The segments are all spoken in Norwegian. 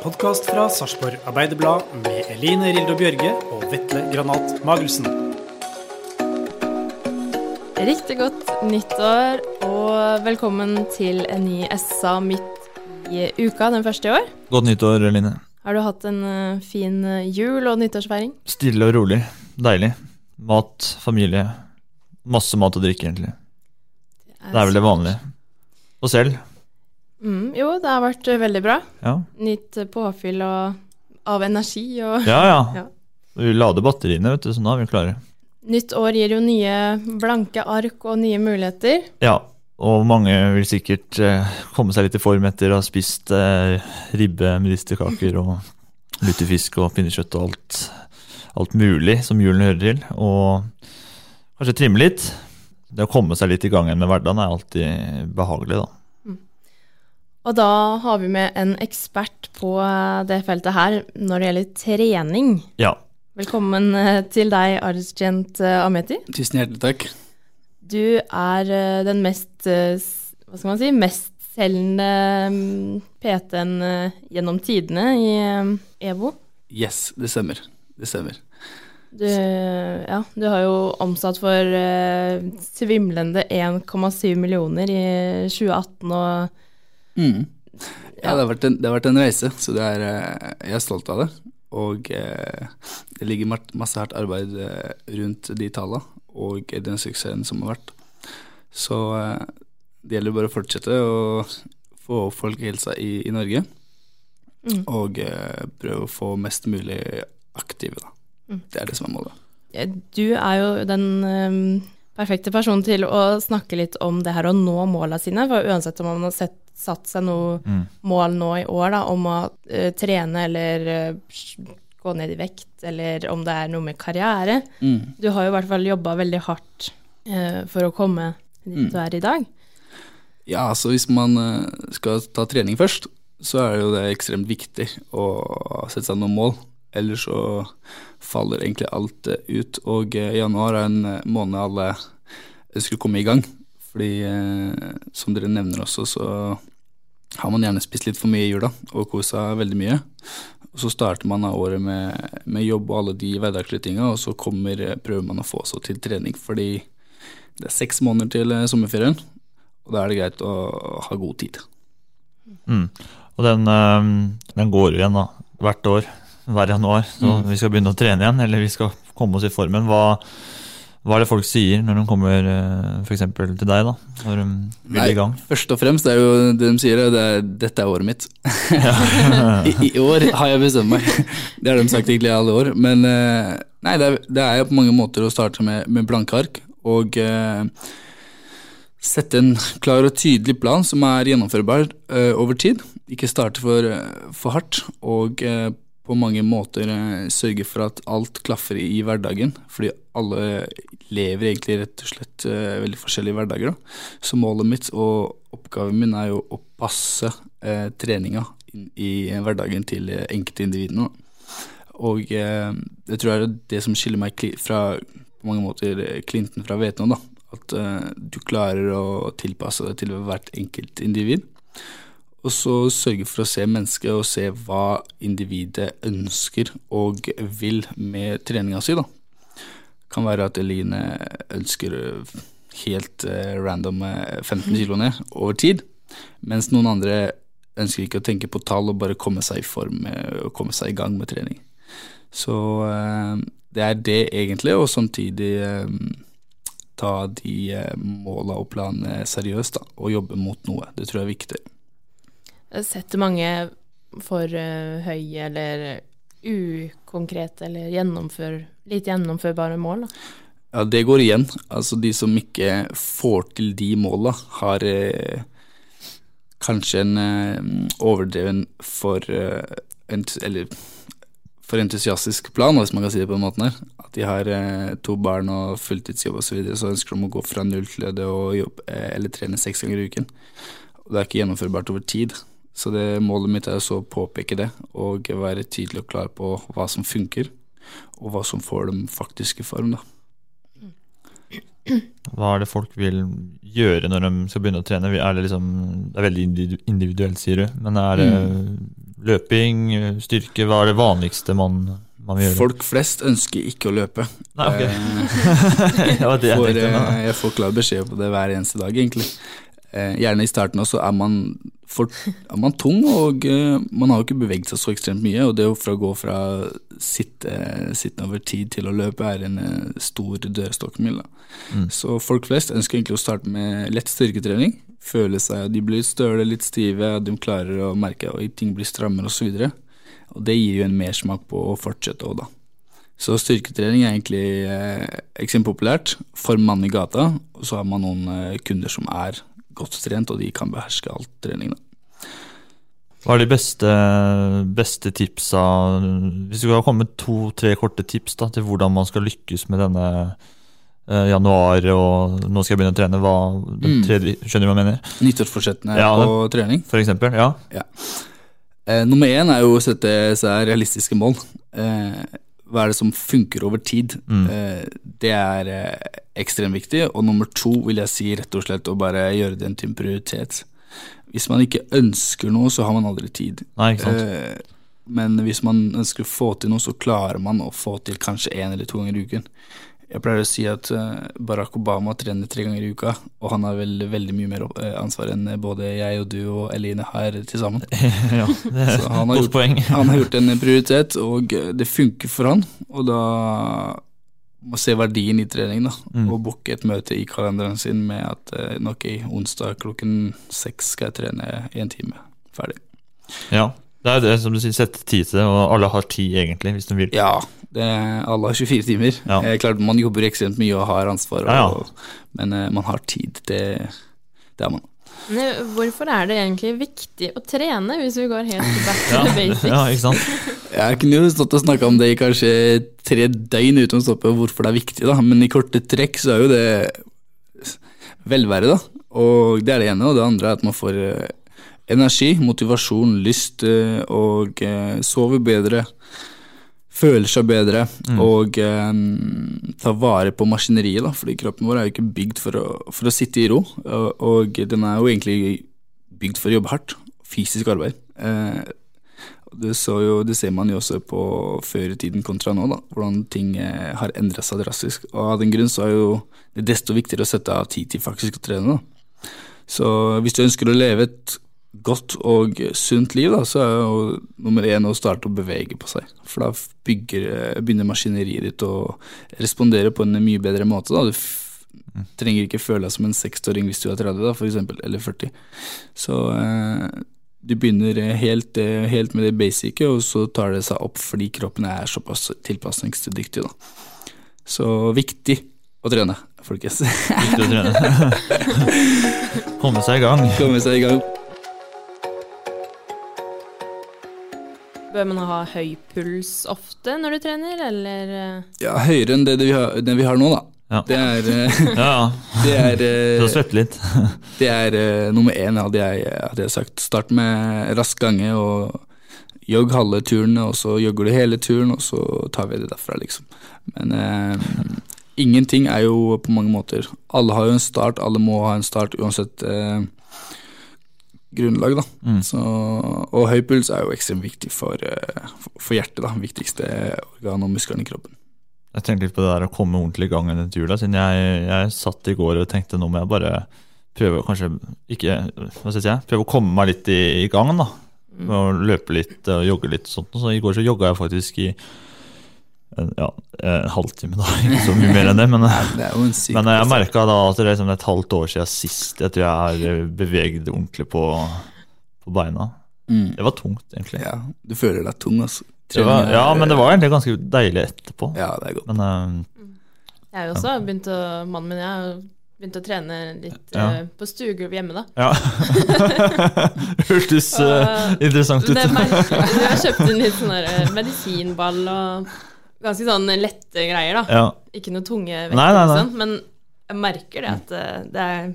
Podkast fra Sarpsborg Arbeiderblad med Eline Rildo Bjørge og Vetle Granat Magelsen. Riktig godt nyttår og velkommen til en ny SA midt i uka, den første i år. Godt nyttår, Eline. Har du hatt en eh, fin eh, jul og nyttårsfeiring? Stille og rolig. Deilig. Mat, familie. Masse mat og drikke, egentlig. Det er vel det vanlige. Og selv? Mm, jo, det har vært eh, veldig bra. Ja. Nytt påfyll og, av energi og Ja, ja. Ja. Vi lader batteriene, vet du, så nå er vi klare. Nytt år gir jo nye blanke ark og nye muligheter. Ja, og mange vil sikkert eh, komme seg litt i form etter å ha spist eh, ribbe, medisterkaker og lutefisk og pinnekjøtt og alt, alt mulig som julen hører til. Og kanskje trimme litt. Det å komme seg litt i gang igjen med hverdagen er alltid behagelig, da. Og da har vi med en ekspert på eh, det feltet her når det gjelder trening. Ja. Velkommen eh, til deg, Argent eh, Ameti. Tusen hjertelig takk. Du er den mest, hva skal man si, mestselgende mm, PT-en gjennom tidene i EVO. Yes, det stemmer. Det stemmer. Du, ja, du har jo omsatt for svimlende 1,7 millioner i 2018 og Mm. Ja, det har, vært en, det har vært en reise, så det er, eh, jeg er stolt av det. Og eh, det ligger masse hardt arbeid eh, rundt de tallene og den suksessen som har vært. Så eh, det gjelder bare å fortsette å få opp folkehelsa i, i Norge. Mm. Og eh, prøve å få mest mulig aktive, da. Mm. Det er det som er målet. Du er jo den eh, perfekte person til å snakke litt om det her å nå måla sine. For uansett om man har sett, satt seg noe Mm. mål nå i år da, om å uh, trene eller uh, gå ned i vekt, eller om det er noe med karriere. Mm. Du har jo i hvert fall jobba veldig hardt uh, for å komme dit Mm. du er i dag. Ja, altså hvis man skal ta trening først, så er det jo det ekstremt viktig å sette seg noen mål. Ellers så faller egentlig alt eh, ut. Og eh, januar er en eh, måned alle skulle komme i gang. Fordi som dere nevner også, så har man gjerne spist litt for mye i jula og kosa veldig mye. Så starter man av året med, med jobb og alle de hverdagslige tinga, og så kommer, prøver man å få seg til trening. Fordi det er seks måneder til sommerferien, og da er det greit å ha god tid. Mm. Og den, den går igjen da, hvert år, hver januar. Så Mm. vi skal begynne å trene igjen, eller vi skal komme oss i formen. Hva, hva er det folk sier når de kommer f.eks. til deg, da? Når de vil i gang? Først og fremst det er jo det de sier, det er 'dette er året mitt'. I, I år har jeg bestemt meg. Det har de sagt egentlig i alle år. Men eh, nei, det er, det er jo på mange måter å starte med, med blanke ark. Og eh, sette en klar og tydelig plan som er gjennomførbar eh, over tid. Ikke starte for, eh, for hardt. Og eh, på mange måter eh, sørge for at alt klaffer i, hverdagen. Fordi alle lever egentlig rett og slett eh, veldig forskjellige hverdager. Da. Så målet mitt og oppgaven min er jo å passe eh, treninga i hverdagen til eh, enkeltindividene. Og eh, det tror jeg er det som skiller meg fra på mange måter eh, Clinton fra Vietnam. da. At eh, du klarer å tilpasse deg til hvert enkelt individ. Og så sørge for å se mennesket og se hva individet ønsker og vil med treninga si. da. Kan være at Eline ønsker helt eh, random eh, 15 kilo ned over tid, mens noen andre ønsker ikke å tenke på tall og bare komme seg i form og komme seg i gang med trening. Så eh, det er det egentlig, og samtidig eh, ta de eh, måla og planene seriøst da, og jobbe mot noe. Det tror jeg er viktig. Setter mange for uh, høye eller ukonkrete eller gjennomfør, lite gjennomførbare mål? Da? Ja, det går igjen. Altså de som ikke får til de måla, har uh, kanskje en uh, overdreven for eh, Eller for entusiastisk plan, hvis man kan si det på den måten her. At de har eh, to barn og fulltidsjobb osv., så, videre, så ønsker de å gå fra null til det og jobbe eh, eller trene seks ganger i uken. Og det er ikke gjennomførbart over tid. Så det, målet mitt er å påpeke det, og være tydelig og klar på hva som funker, og hva som får dem faktisk i form. da. Hva er det folk vil gjøre når de skal begynne å trene? Er det, liksom, det er veldig individuelt, sier du. Men er det mm. løping, styrke? Hva er det vanligste man, man vil gjøre? Folk flest ønsker ikke å løpe. Nei, ok. Eh, For, eh, jeg får klar beskjed på det hver eneste dag, egentlig. Eh, gjerne i starten også er man, for, er man tung, og uh, man har jo ikke beveget seg så ekstremt mye. Og det å gå fra sitte, sitte over tid til å løpe er en uh, stor dørstokkmil. Mm. Så folk flest ønsker egentlig å starte med lett styrketrening. Føle seg at de blir støle, litt stive, at de klarer å merke at ting blir strammere osv. Og, så og det gir jo en mersmak på å fortsette òg, da. Så styrketrening er egentlig eh, ekstremt populært for mann i gata, og så har man noen eh, kunder som er godt trent, og de kan beherske alt trening. Hva er de beste, beste tipsa Hvis du kan komme med to-tre korte tips da, til hvordan man skal lykkes med denne eh, januar og nå skal jeg begynne å trene, hva, mm. tredje, skjønner du hva jeg mener? Nyttårsforsettene ja, på trening? For eksempel, ja. ja. Eh, nummer én er jo å sette seg realistiske mål. Eh, hva er det som funker over tid? Mm. Eh, det er eh, ekstremt viktig. Og nummer to vil jeg si rett og slett å bare gjøre det til en prioritet. Hvis man ikke ønsker noe, så har man aldri tid. Nei, ikke sant? Eh, men hvis man ønsker å få til noe, så klarer man å få til kanskje én eller to ganger i uken. Jeg pleier å si at eh, Barack Obama trener tre ganger i uka, og han har vel veldig mye mer eh, ansvar enn både jeg og du og Eline har til sammen. ja, det er Så han har, gjort, poeng. han har gjort en prioritet, og det funker for han. Og da må se verdien i trening, da, mm. og booke et møte i kalenderen sin med at «Nok ok, onsdag klokken seks skal jeg trene én time. Ferdig. Ja, det er det som du sier, sette tid til det, og alle har tid egentlig, hvis de vil. Ja, det, alle har 24 timer. Ja. Eh, klart Man jobber ekstremt mye og har ansvar, og, ja, ja. men eh, man har tid. Det, det har man. Hvorfor er det egentlig viktig å trene, hvis vi går helt back to the basics? Ja, ikke sant? Jeg kunne jo stått og snakka om det i kanskje tre døgn uten å stoppe hvorfor det er viktig, da. men i korte trekk så er jo det velvære, da. Og det er det ene, og det andre er at man får eh, energi, motivasjon, lyst og sover bedre føler seg bedre mm. og um, tar vare på maskineriet, da, fordi kroppen vår er jo ikke bygd for å, for å sitte i ro, og, og, den er jo egentlig bygd for å jobbe hardt, fysisk arbeid. Det, jo, det, ser man jo også på før i tiden kontra nå, da, hvordan ting har endra seg drastisk. Og av den grunn så er jo det desto viktigere å sette av tid til faktisk å trene. Da. Så hvis du ønsker å leve et godt og sunt liv, da, så er jo nummer én å starte å bevege på seg. For da bygger, begynner maskineriet ditt å respondere på en mye bedre måte. Da. Du trenger ikke føle deg som en 60-åring hvis du er 30, da, for eksempel, eller 40. Så eh, du begynner helt, helt med det basice, og så tar det seg opp fordi kroppen er såpass tilpasningsdyktig. Da. Så viktig å trene, folkens. Viktig å trene. Komme seg i gang. Komme seg i gang. Bør man ha høy puls ofte når du trener, eller? Eh? Ja, høyere enn det vi har, det vi har nå, da. Ja. Det er eh, ja, Det er uh, svette litt. det er nummer én, hadde jeg, hadde jeg sagt. Start med rask gange og jogg halve turen, og så jogger du hele turen, og så tar vi det derfra, liksom. Men eh, ingenting er jo på mange måter Alle har jo en start, alle må ha en start uansett uh, grunnlag. Da. Mm. Så, og høy puls er jo ekstremt viktig for, eh, for hjertet. da, Viktigste organ og muskelen i kroppen. Jeg tenkte litt på det der å komme ordentlig i gang under tur. Siden jeg, jeg satt i går og tenkte nå må jeg bare prøve å kanskje ikke jeg? Prøve å komme meg litt i, i gang, da. Med å løpe litt og jogge litt og sånt. Så i går så jogga jeg faktisk i ja, en halvtime, da. Ikke så mye mer enn det. Men, Det en syk men jeg prestasjon. merka da at det er liksom et halvt år siden sist jeg tror jeg har beveget ordentlig på, på beina. Mm. Det var tungt, egentlig. Ja, du føler deg tung, altså. Var, ja, men det var egentlig ganske deilig etterpå. Ja, det er godt. Men uh, Jeg har jo også begynt å Mannen min og jeg har begynt å trene litt Ja. uh, på stuegulv hjemme, da. ja. Hørtes uh, interessant ut. Det. Jeg har kjøpt inn litt sånn eh, medisinball og ganske sånn lette greier, da. Ja. Ikke noe tunge vekter, Nei, nei, nei. sånn, men jeg merker det at eh, det er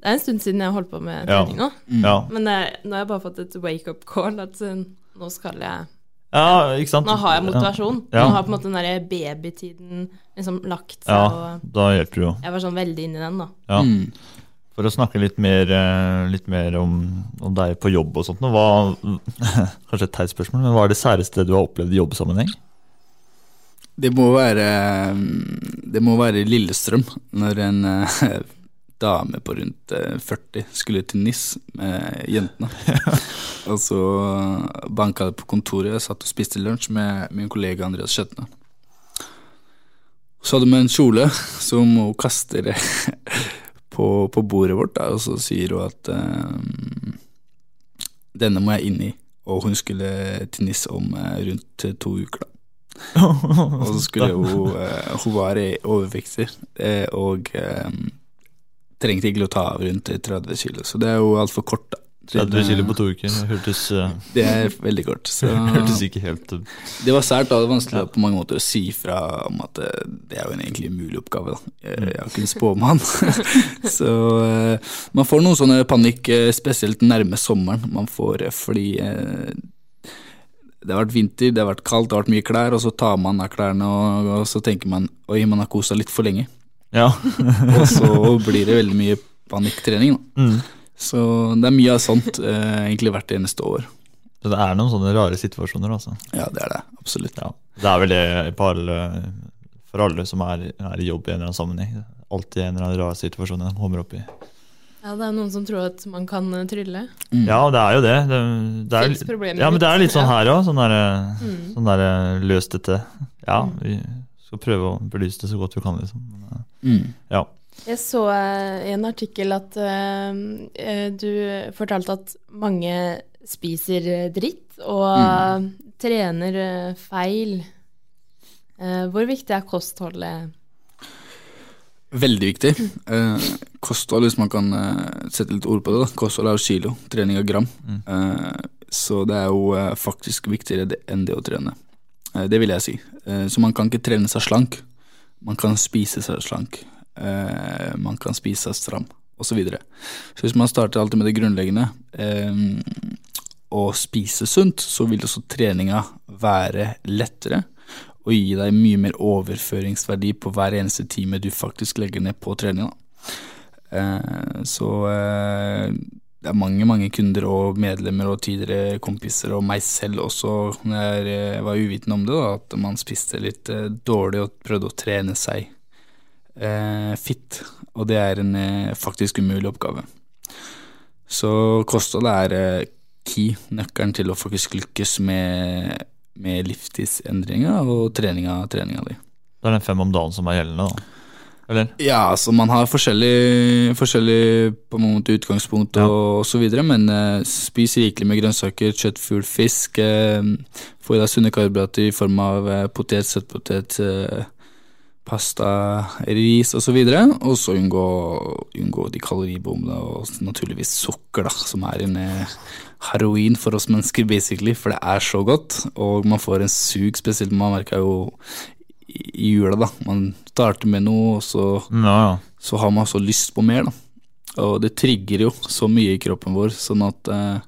det er en stund siden jeg har holdt på med trening nå. Ja. Men det, nå har jeg bare fått et wake-up call at eh, nå skal jeg ja, ikke sant. Nå har jeg motivasjon. Ja. Nå har på en måte den der babytiden liksom lagt seg, Ja, da hjelper det jo. jeg var sånn veldig inni i den, da. Ja. Mm. For å snakke litt mer, eh, litt mer om, om deg på jobb og sånt, hva, kanskje et teit spørsmål, men hva er det særeste du har opplevd i jobbsammenheng? Det må være Det må være Lillestrøm, når en eh, dame på rundt eh, 40 skulle til NIS med jentene. og så banka det på kontoret, jeg satt og spiste lunsj med min kollega Andreas Skjøtne. Så hadde hun en kjole som hun kaster på, på bordet vårt, da, og så sier hun at um, denne må jeg inn i. Og hun skulle til NIS om eh, rundt to uker, da. Og så skulle hun eh, Hun var overvektig eh, og eh, trengte ikke å ta av rundt 30 kilo, så det er jo altfor kort, da. 30 kilo på to uker, hørtes, uh, Det er veldig kort. Så hørtes ikke helt uh, det var sært, og vanskelig ja. på mange måter å si fra om at uh, det er jo en egentlig umulig oppgave. da. Jeg jeg er jo ikke en spåmann. så man får noen sånne panikk, spesielt nærme sommeren. Man får fordi det har vært vinter, det har vært kaldt, det har vært mye klær, og så tar man av klærne, og, og så tenker man oi, man har kosa litt for lenge. Ja. og så blir det veldig mye panikktrening, da. Mm. Så det er mye av sånt, eh, egentlig hvert eneste år. Så det er noen sånne rare situasjoner, altså. Ja, det er det. Absolutt. Ja. Det er vel det på alle, for alle som er, er i jobb i en eller annen sammenheng. Alltid en eller annen rar situasjon de kommer opp i. Ja, det er noen som tror at man kan trylle. trylle. Ja, det er jo det. det, det er, ja, men det er litt sånn her òg. Sånn der, Mm. sånn der løs dette. Ja, vi skal prøve å belyse det så godt vi kan, liksom. Men, eh, Mm. Ja. Jeg så eh, i en artikkel at eh, eh, du fortalte at mange spiser eh, dritt og Mm. trener eh, feil. Uh, hvor viktig er kostholdet? Veldig viktig. Eh, kosthold, hvis man kan eh, sette litt ord på det, da. kosthold er jo kilo, trening er gram. Eh, så det er jo eh, faktisk viktigere enn det å trene. Eh, det vil jeg si. Eh, så man kan ikke trene seg slank. Man kan spise seg slank. Eh, man kan spise seg stram, osv. Så, videre. så hvis man starter alltid med det grunnleggende, og spise sunt, så vil også treninga være lettere og gi deg mye mer overføringsverdi på hver eneste time du faktisk legger ned på trening. Da. Eh, så eh, det er mange mange kunder og medlemmer og tidligere kompiser og meg selv også, når jeg eh, var uvitende om det, da, at man spiste litt dårlig og prøvde å trene seg eh, fit. Og det er en faktisk umulig oppgave. Så kosthold er key, nøkkelen til å faktisk lykkes med, med livstidsendringer og treninga treninga di. Det er den fem om dagen som er gjeldende, da. Eller? Ja, altså man har forskjellig, forskjellig på en måte utgangspunkt og, så videre, men eh, spis rikelig med grønnsaker, kjøtt, fugl, fisk. Eh, få i deg sunne karbohydrater i form av eh, potet, søtpotet, eh, pasta, ris osv. Og så unngå, unngå de kaloribombene og naturligvis sukker, da, som er en eh, heroin for oss mennesker, basically, for det er så godt, og man får en sug, spesielt man merker jo i jula, da. Man starter med noe, og så, Ja, ja. så har man så lyst på mer, da. Og det trigger jo så mye i kroppen vår, sånn at eh,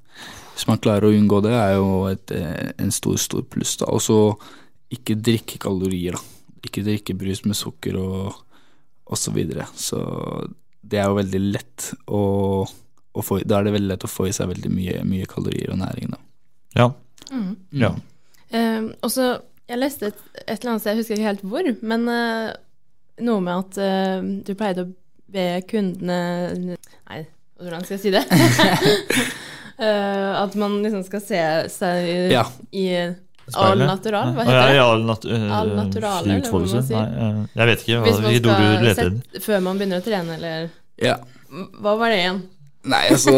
hvis man klarer å unngå det, er jo et, eh, en stor, stor pluss, da. Og så ikke drikke kalorier, da. Ikke drikke brus med sukker og, og så videre. Så det er jo veldig lett å, å få Da er det veldig lett å få i seg veldig mye, mye kalorier og næring, da. Ja. Mm. ja. Uh, og så, jeg leste et, et eller annet sted, jeg husker ikke helt hvor, men uh, noe med at uh, du pleide å be kundene Nei, Hvordan skal jeg si det? Eh, at man liksom skal se seg i, Ja. i all natural, hva heter det? ja, all nat uh, All natural, fri eller hva man utfoldelse. sier. Nei, eh, jeg vet ikke hva, Hvis man skal leter etter. sette, før man begynner å trene, eller Ja. Hva var det igjen? Nei, altså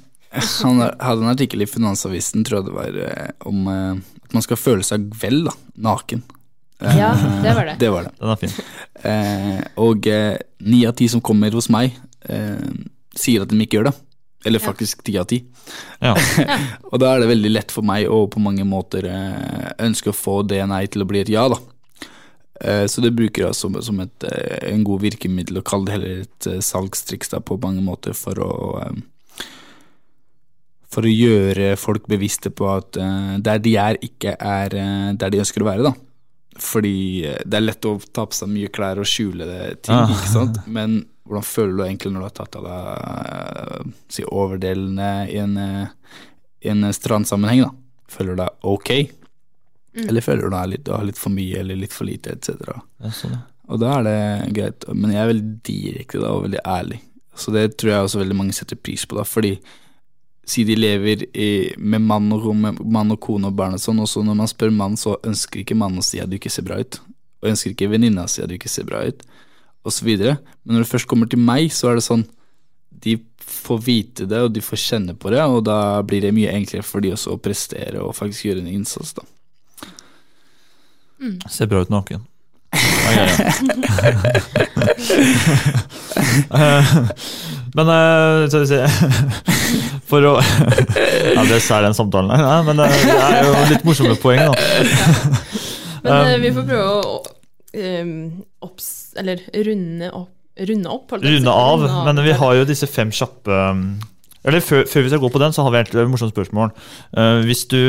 Han hadde en artikkel i Finansavisen, tror jeg det var, eh, om eh, at man skal føle seg vel, da. Naken. Eh, Ja, det var det. Det var det. Den er fin. Eh, og eh, ni av ti som kommer hos meg, eh, sier at de ikke gjør det. Eller faktisk ti av ti. Ja. og da er det veldig lett for meg å på mange måter eh, ønske å få det nei til å bli et ja, da. Eh, så det bruker jeg som, som et, eh, en god virkemiddel, og kaller det heller et salgstriks da, på mange måter for å for å gjøre folk bevisste på at der de er, ikke er der de ønsker å være, da. Fordi eh, det er lett å ta på seg mye klær og skjule det ting, Ah. ikke sant. Men hvordan føler du egentlig når du har tatt av deg eh, si overdelene i en, eh, i en strandsammenheng, da? Føler du deg ok? Eller føler du deg litt, du har litt for mye eller litt for lite, etc. Sånn. Og da er det greit. Men jeg er veldig direkte da, og veldig ærlig. Så det tror jeg også veldig mange setter pris på, da, fordi si de lever i, med mann og, med mann og kone og barn og sånn, og så når man spør mann, så ønsker ikke mannen å si at du ikke ser bra ut. Og ønsker ikke venninna å si at du ikke ser bra ut, og så videre. Men når det først kommer til meg, så er det sånn De får vite det, og de får kjenne på det, og da blir det mye enklere for de også å prestere og faktisk gjøre en innsats, da. Ser bra ut naken. Ja, ja, Men eh, skal vi se For å Ja, det er den samtalen her. Men eh, det er jo litt morsomme poeng, da. Men eh, Um, vi får prøve å um, opps, eller runde opp, runde opp. Runde av, Runde men vi har jo disse fem kjappe um, Eller før, før vi skal gå på den, så har vi egentlig et morsomt spørsmål. Uh, hvis, du,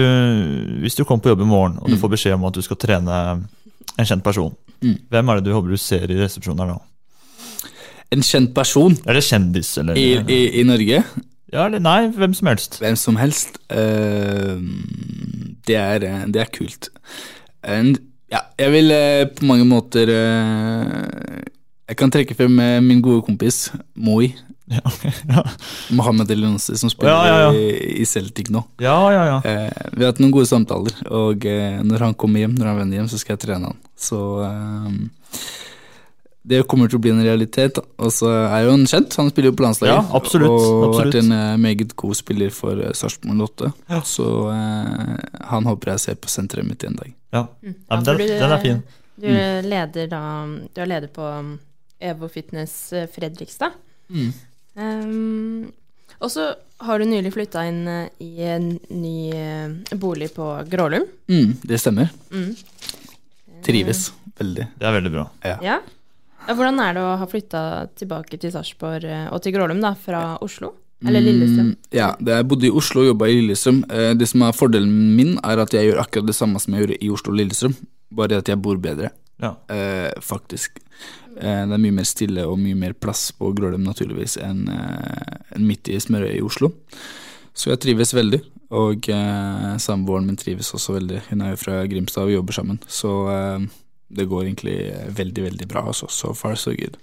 hvis du kommer på jobb i morgen, og du får beskjed om at du skal trene en kjent person, Mm. hvem er det du håper du ser i resepsjonen her da? En kjent person Eller kjendis, eller i, i, i Norge Ja, eller nei, hvem som helst. Hvem som helst. Uh, det, er, det er kult. En, ja, jeg vil uh, på mange måter uh, Jeg kan trekke frem eh, min gode kompis Moi. Ja, ja. Mohammed Elionsi, som spiller Ja. I, i Celtic nå. ja, ja. ja. Eh, vi har hatt noen gode samtaler, og eh, når han kommer hjem, når han vender hjem, så skal jeg trene han. Så eh, det kommer til å bli en realitet. Og så er jo han kjent, han spiller jo på landslaget. Ja, absolutt, Og har absolutt. vært en eh, meget god spiller for uh, Sarpsborg 8. Ja. Så eh, han håper jeg ser på senteret mitt en dag. ja. Mm. ja men den, du- den er fin. Du leder da Du er leder på um, Evo Fitness eh, Fredrikstad. Mm. Um, og så har du nylig flytta inn eh, i en ny eh, bolig på Grålum. Mm, det stemmer. Mm. Trives veldig. Det er veldig bra. Ja. ja. Hvordan er det å ha flytta tilbake til Sarpsborg eh, og til Grålum, da, fra Oslo? Eller Lillestrøm? Mm, ja, det jeg bodde i Oslo og jobba i Lillestrøm. Eh, det som er Fordelen min, er at jeg gjør akkurat det samme som jeg gjorde i Oslo og Lillestrøm, bare at jeg bor bedre. Ja. Eh, faktisk. Eh, det er mye mer stille og mye mer plass på Grålum naturligvis enn eh, enn midt i smørøyet i Oslo. Så jeg trives veldig, og eh, samboeren min trives også veldig. Hun er jo fra Grimstad og vi jobber sammen, så eh, det går egentlig veldig, veldig bra. Også. So far, so good.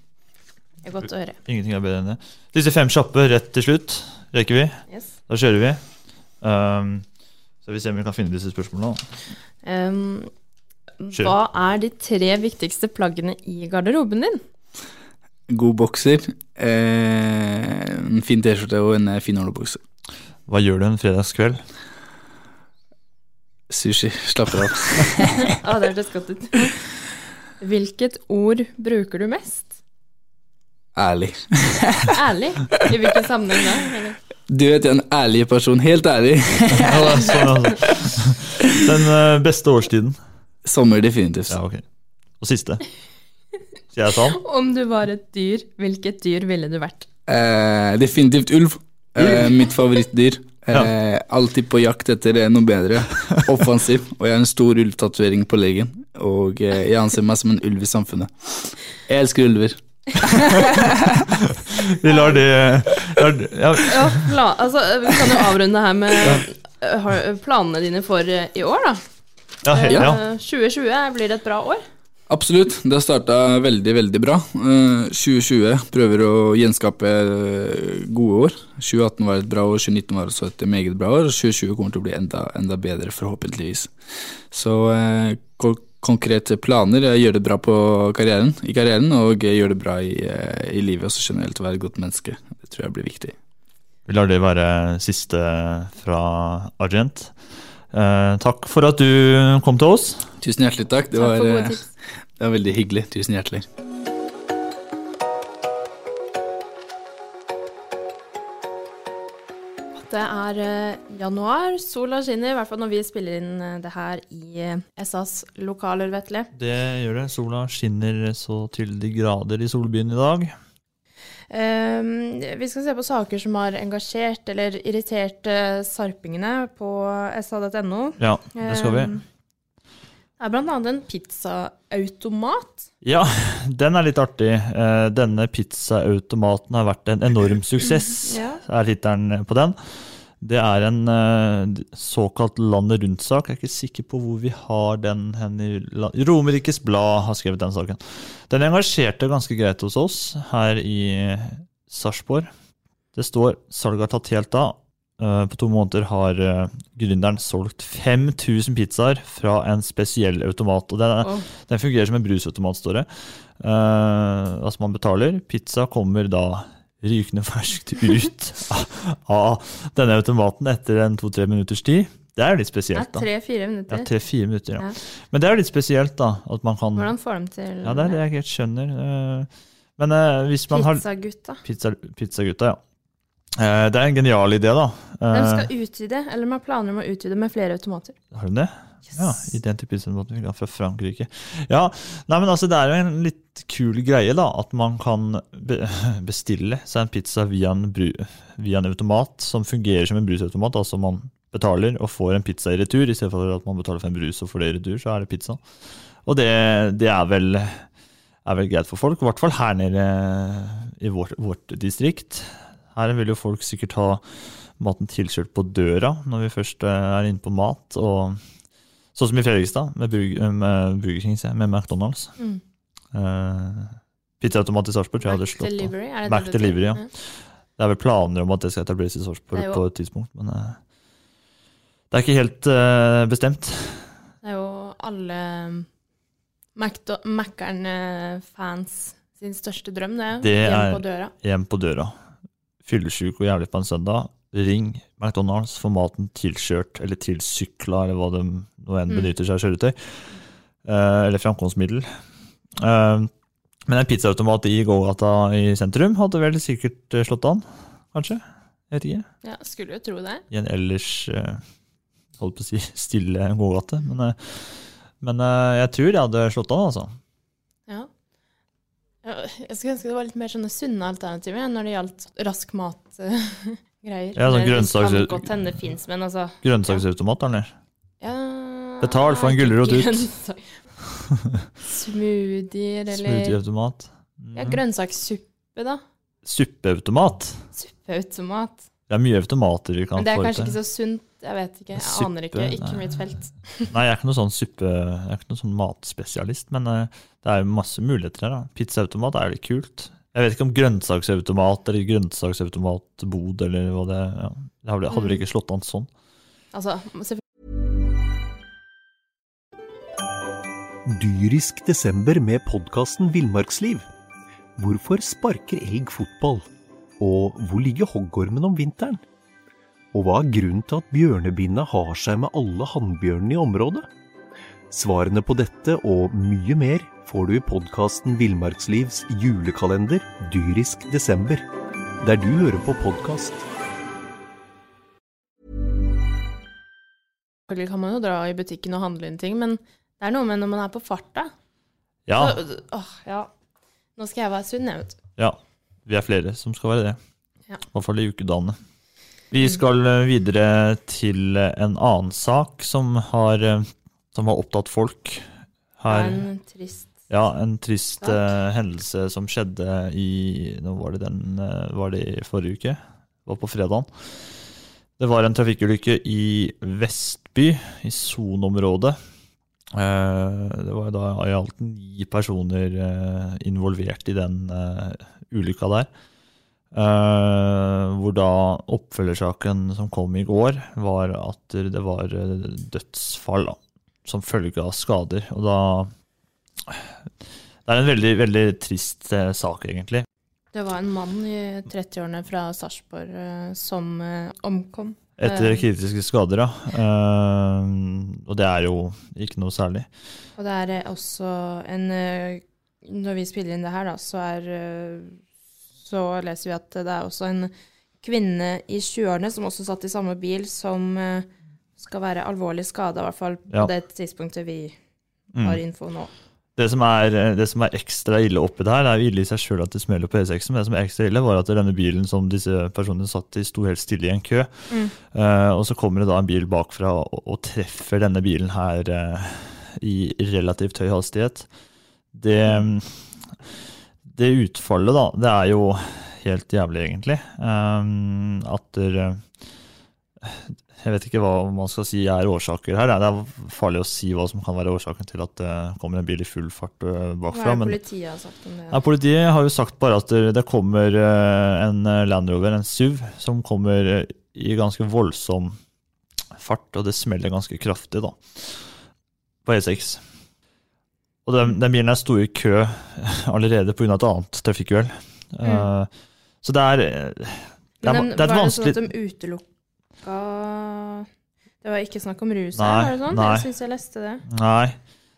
Det er godt å høre. Ingenting er bedre enn det. Disse fem kjappe rett til slutt. Rekker vi? Yes. Da kjører vi. Um, så vi ser om vi kan finne disse spørsmålene. Um, Kjør. hva er de tre viktigste plaggene i garderoben din? God bokser, eh, en fin T-skjorte og en eh, fin olabukse. Hva gjør du en fredagskveld? Sushi. Slapper av. ah, det hørtes godt ut. Hvilket ord bruker du mest? Ærlig. Ærlig? I hvilken sammenheng da? Eller? Du vet, jeg er en ærlig person. Helt ærlig. Ja, det er sånn, altså. Den eh, beste årstiden. Sommer, definitivt. Ja, ok. Og siste. Sier jeg sånn? Om du var et dyr, hvilket dyr ville du vært? Eh, definitivt ulv. Eh, mitt favorittdyr. Eh, alltid på jakt etter eh, noe bedre. Offensiv. Og jeg har en stor ulvtatovering på leggen. Og eh, jeg anser meg som en ulv i samfunnet. Jeg elsker ulver. Vi lar det, ja, Ja, la, altså, vi kan jo avrunde her med eh, planene dine for eh, i år, da. ja, ja. Eh, 2020 blir det et bra år. Absolutt. Det har starta veldig, veldig bra. Eh, 2020 prøver å gjenskape eh, gode år. 2018 var et bra år, 2019 var også et meget bra år. 2020 kommer til å bli enda, enda bedre, forhåpentligvis. Så eh, konkrete planer Jeg gjør det bra på karrieren, i karrieren, og jeg gjør det bra i, eh, i livet også generelt. Være et godt menneske. Det tror jeg blir viktig. Vi lar det være siste fra Argent. Eh, takk for at du kom til oss. Tusen hjertelig takk. Det Takk var, det var veldig hyggelig. Tusen hjertelig. Det er eh, januar, sola skinner, i hvert fall når vi spiller inn eh, det her i eh, SAs lokaler, Vetle. Det gjør det. Sola skinner så til de grader i solbyen i dag. Um, vi skal se på saker som har engasjert eller irritert uh, sarpingene på sa.no. Ja, det skal vi. Det er annet en pizzaautomat. Ja, den er litt artig. Eh, Denne pizzaautomaten har vært en enorm suksess, Ja. er tittelen på den. Det er en eh, såkalt landet rundt-sak. Jeg er ikke sikker på hvor vi har den hen i Romerikes Blad har skrevet den saken. Den engasjerte ganske greit hos oss her i Sarpsborg. Det står 'salget har tatt helt av'. Eh, På to måneder har eh, gründeren solgt 5000 pizzaer fra en spesiell automat. og Den, oh. Den fungerer som en brusautomat, står det. Uh, altså man betaler. Pizza kommer da rykende ferskt ut av denne automaten etter en to-tre minutters tid. Det er jo litt spesielt, da. tre-fire Ja, minutter. tre-fire minutter, ja. Ja. Men det er jo litt spesielt, da. At man kan Hvordan får de til Ja, det er det jeg ikke helt skjønner. Uh, Men uh, hvis man har Pizzagutta. Pizza, Pizzagutta, ja. Eh, Det er en genial idé, da. De Eh, skal utvide, eller de har planer om å utvide med flere automater. Har de det? Ja, i den type ja, fra Frankrike. Ja, nei, men altså Det er jo en litt kul greie, da. At man kan bestille seg en pizza via en, bru via en automat som fungerer som en brusautomat. Altså man betaler og får en pizza i retur, i stedet for at man betaler for en brus og får det i retur, så er det pizza. Og det, det er, vel, er vel greit for folk, i hvert fall her nede i vårt, vårt distrikt. Her vil jo folk sikkert ha maten tilkjørt på døra når vi først eh, er inne på mat. og Sånn som i Fredrikstad, med, Burg, med Burger King, med McDonald's. Mm. Uh, Pizzaautomat i Sarpsborg tror jeg hadde slått. Delivery, er det Mac det Delivery, ja. ja. Det er vel planer om at det skal etableres i Sarpsborg på et tidspunkt, men uh, det er ikke helt uh, bestemt. Det er jo alle Mac-erne-fans sin største drøm, det. Det Hjem på døra. hjem på døra. Fyllesyk og jævlig på en søndag. Ring McDonald's, få maten tilkjørt eller tilsykla, eller hva de nå enn Mm. benytter seg av kjøretøy. Uh, eller framkomstmiddel. Uh, men en pizzaautomat i gågata i sentrum hadde vel sikkert eh, slått an, kanskje? Jeg vet ikke. Ja, skulle jo tro det. I en ellers holdt på å si stille gågate. Men, men jeg tror jeg hadde slått an, altså. Jeg skulle ønske det var litt mer sånne sunne alternativer når det gjaldt rask mat-greier. Ja, sånn grønnsaks- Det kan godt hende det fins, men altså Grønnsaksautomat, eller? ja, Betal for en gulrot ut. Smoothier eller Smoothieautomat. ja, grønnsakssuppe, da. Suppeautomat. Suppeautomat. Det er mye automater vi kan Men det er få kanskje ikke så sunt. Jeg vet ikke. Jeg Suppe, aner ikke. Ikke nei. mitt felt. Nei, jeg er ikke noe sånn suppe, jeg er ikke noe sånn matspesialist, men eh, det er jo masse muligheter her. da. Pizzaautomat er jo litt kult. Jeg vet ikke om grønnsaksautomat eller grønnsaksautomatbod eller hva det ja. Det hadde hadde vel ikke slått an sånn. Altså, Dyrisk desember med podkasten Villmarksliv. Hvorfor sparker elg fotball? Og hvor ligger hoggormen om vinteren? Og hva er grunnen til at bjørnebinna har seg med alle hannbjørnene i området? Svarene på dette og mye mer får du i podkasten Villmarkslivs julekalender Dyrisk desember, der du hører på podkast. selvfølgelig kan man jo dra i butikken og handle inn ting, men det er noe med når man er på farta. Ja, Så, åh, ja. Nå skal jeg være sunn, jeg, vet du. ja. Vi er flere som skal være det. Ja. I hvert fall i ukedagene. Vi skal eh, videre til en annen sak som har, eh, som har opptatt folk Det er en trist Ja, en trist eh, hendelse som skjedde i Nå var det den uh, Var det i forrige uke? Det var på fredagen. Det var en trafikkulykke i Vestby, i sonområdet. Uh, det var da i alt ni personer eh, involvert i den eh, ulykka der. Eh, hvor da oppfølgersaken som kom i går, var at det var eh, dødsfall da, som følge av skader. Og da Det er en veldig, veldig trist eh, sak, egentlig. Det var en mann i 30-årene fra Sarpsborg eh, som eh, omkom. Etter Eh, kritiske skader, ja. Uh, og det er jo ikke noe særlig. Og det er eh, også en Når vi spiller inn det her, da, så er Så leser vi at det er også en kvinne i 20-årene som også satt i samme bil, som skal være alvorlig skada, i hvert fall på Ja. det tidspunktet vi Mm. har info nå. Det som, er, det som er ekstra ille oppi det her, det er jo ille i seg sjøl at det smeller på E6, men det som er ekstra ille, var at denne bilen som disse personene satt i, sto helt stille i en kø. Mm. Uh, og så kommer det da en bil bakfra og, og treffer denne bilen her uh, i relativt høy hastighet. Det, det utfallet, da, det er jo helt jævlig, egentlig. Um, at dere Jeg vet ikke hva man skal si er årsaker her. Det er farlig å si hva som kan være årsaken til at det kommer en bil i full fart bakfra. Hva er det politiet har sagt om det? ja, Politiet har jo sagt bare at det kommer eh, en Land Rover, en SUV, som kommer eh, i ganske voldsom fart, og det smeller ganske kraftig da, på E6. Og den, den bilen er sto i kø allerede pga. et annet trafikkuhell. Eh, så det er, eh, det er, Men det er et var det sånn at de utelukka Det var ikke snakk om rus Nei, her, var det sånn? nei. Jeg syns jeg leste det. Nei,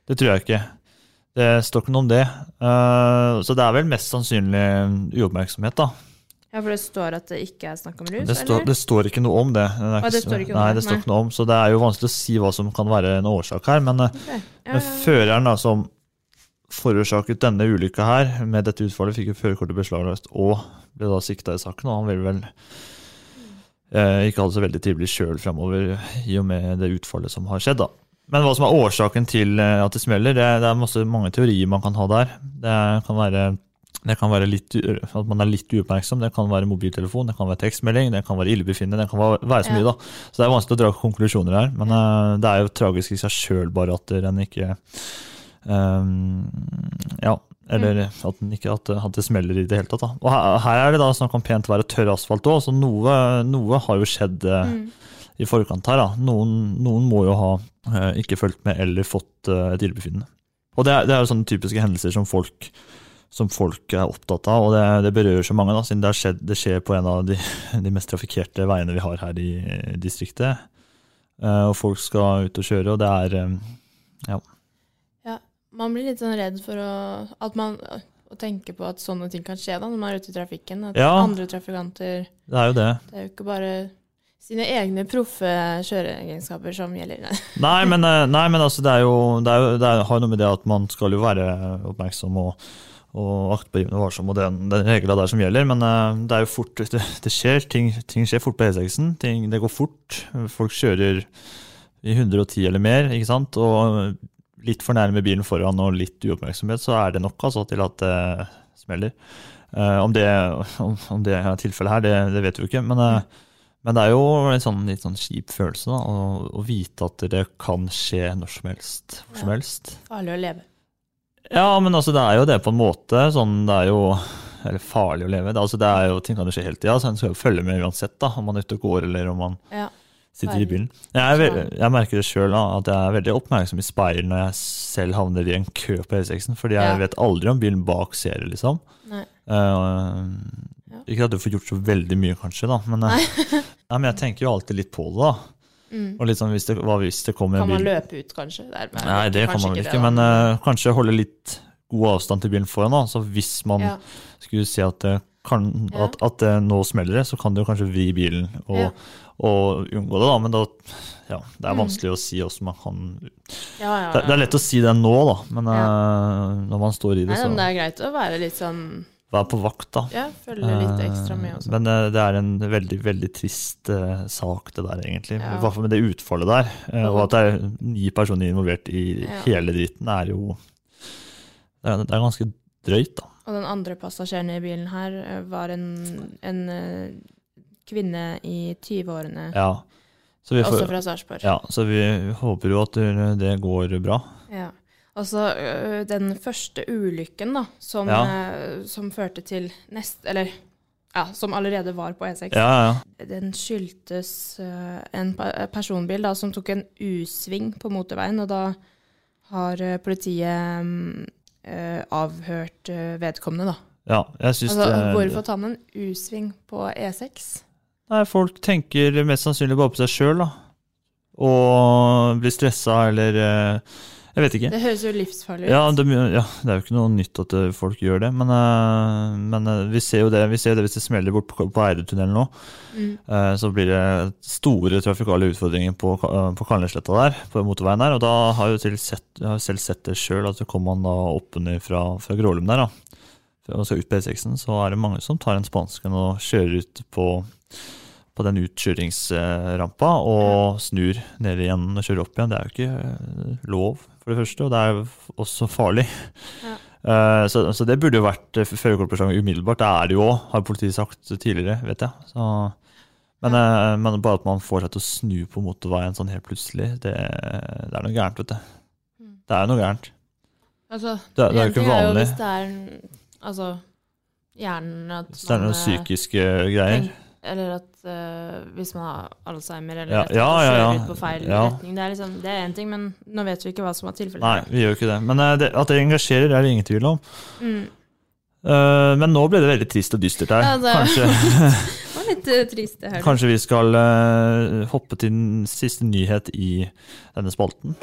det tror jeg ikke. Det står ikke noe om det. Uh, så det er vel mest sannsynlig uoppmerksomhet, da. Ja, for det står at det ikke er snakk om rus, Det står, det står ikke noe om det. det, ikke, Ah, det står ikke om nei, det, står ikke noe om, så det er jo vanskelig å si hva som kan være en årsak her. Men, okay. Ja, men føreren da, som forårsaket denne ulykka her, med dette utfallet, fikk jo førerkortet beslaglagt og ble da sikta i saken. Og han vil vel eh, ikke hadde så veldig trivelig sjøl framover, i og med det utfallet som har skjedd. da. Men hva som er årsaken til eh, at det smeller, det, det er masse, mange teorier man kan ha der. Det kan være det kan være litt, at man er litt uoppmerksom, det kan være mobiltelefon, det kan være tekstmelding, det kan være illebefinnende, det kan være så mye. da. Så det er vanskelig å dra konklusjoner her. Men eh, det er jo tragisk i seg sjøl bare at den ikke um, Ja, eller at, den ikke, at, at det smeller i det hele tatt. da. Og her, her er det da snakk om pent vær og tørr asfalt òg, så noe, noe har jo skjedd eh, Mm. i forkant her. da. Noen, noen må jo ha eh, ikke fulgt med eller fått eh, et illebefinnende. Og det er, det er jo sånne typiske hendelser som folk, som folk er opptatt av, og det, det berører så mange, da, siden det, skjedd, det skjer på en av de, de mest trafikkerte veiene vi har her i distriktet. Eh, og folk skal ut og kjøre, og det er eh, ja. Man blir litt sånn redd for å, at man, å tenke på at sånne ting kan skje da, når man er ute i trafikken. At Ja. andre trafikanter Det er jo det. Det er jo ikke bare sine egne proffe kjøreegenskaper som gjelder. Nei. Men, eh, nei, men altså, det, er jo, det, er jo, det er, har noe med det at man skal jo være oppmerksom og, og aktpågivende varsom, og den, den regla der som gjelder. Men eh, det er jo fort Det, det skjer, ting, ting skjer fort på E6-en. Det går fort. Folk kjører i 110 eller mer, ikke sant. Og litt for nærme bilen foran og litt uoppmerksomhet, så er det nok altså, til at det smeller. Uh, om, det, om, om det er tilfellet her, det, det vet vi jo ikke. Men, eh, men det er jo en sånn, litt sånn kjip følelse da, å, å vite at det kan skje når som helst. Hvor som Ja. helst. Farlig å leve. Ja, men altså, det er jo det på en måte. Sånn, det er jo eller farlig å leve. Det, altså, det er jo, ting kan jo skje hele tida, så en skal jo følge med uansett. da, Om man er ute og går eller om man Ja. Sitter i bilen. Jeg, jeg merker det sjøl at jeg er veldig oppmerksom i speil når jeg selv havner i en kø på E6-en, fordi jeg Ja. vet aldri om bilen bak ser det, liksom. Eh, Ikke at du får gjort så veldig mye, kanskje, da, men, eh, nei, men jeg tenker jo alltid litt på det. da. Mm. Og litt sånn, hvis det, Hva hvis det kommer Kan man bil løpe ut, kanskje? Dermed, Nei, det kan man vel ikke, det, men uh, kanskje holde litt god avstand til bilen foran. da, så Hvis man Ja. skulle se at det, kan, Ja. at, at det nå smeller det, så kan du kanskje vri bilen og, Ja. og unngå det. da, Men da, ja, det er Mm. vanskelig å si hvordan man kan Ja, ja, det, det er lett å si det nå, da, men eh, når man står i det, Nei, så det er greit å være litt sånn vær på vakt, da. Ja, følge litt ekstra med Eh, også. Men eh, det er en veldig veldig trist eh, sak, det der, egentlig. I hvert fall med det utfallet der. eh, og at det er ni personer involvert i hele dritten, er jo det er, det er ganske drøyt, da. Og den andre passasjeren i bilen her eh, var en, en eh, kvinne i 20-årene. Ja. Får- Også fra Sarpsborg. Ja, så vi håper jo at det går bra. Ja. Altså, den første ulykken da, som, Ja. som førte til nest... Eller ja, som allerede var på E6. Ja, ja. Den skyldtes en personbil da, som tok en U-sving på motorveien, og da har politiet øh, avhørt øh, vedkommende, da. ja jeg syns Altså, det hvorfor tar man U-sving på E E6? Nei, folk tenker mest sannsynlig bare på seg sjøl, da. Og blir stressa eller eh, Jeg vet ikke. Det høres jo livsfarlig ut. Ja det, ja, det er jo ikke noe nytt at eh, folk gjør det, men, eh, men eh, vi ser jo det vi ser jo det hvis det smeller bort på, på Eidetunnelen nå. Mm. Så blir det store trafikale utfordringer på, på Kalnesletta der, på motorveien der. Og da har jeg jo til sett, jeg har selv sett det sjøl, at kommer man da opp og fra, fra Grålum der, da. Og skal ut på E6-en, så er det mange som tar en spansken og kjører ut på, på den utkjøringsrampa og snur ned igjen og kjører opp igjen. Det er jo ikke eh, lov, for det første, og det er jo også farlig. Ja. Uh, Så, så det burde jo vært førerkortpresang førerkortbeslag umiddelbart. Det er det jo òg, har politiet sagt tidligere, vet jeg. Så, men, eh, men bare at man får seg til å snu på motorveien sånn helt plutselig, det, det er noe gærent, vet du. Det er noe gærent. Altså, Det det er jo ikke vanlig. er jo. Hvis det er altså, hjernen at Hvis det er noen eh, psykiske greier. Eller at uh, hvis man har Alzheimer eller Ja, rett ja, ja, ja. på feil retning. Det er liksom, én ting, men nå vet vi ikke hva som er tilfellet. Nei, vi gjør ikke det. Men uh, det, at det engasjerer, er det ingen tvil om. Mm. Uh, men nå ble det veldig trist og dystert her. Ja, det- Kanskje, Det var litt trist, det her. kanskje vi skal hoppe til den siste nyhet i denne spalten.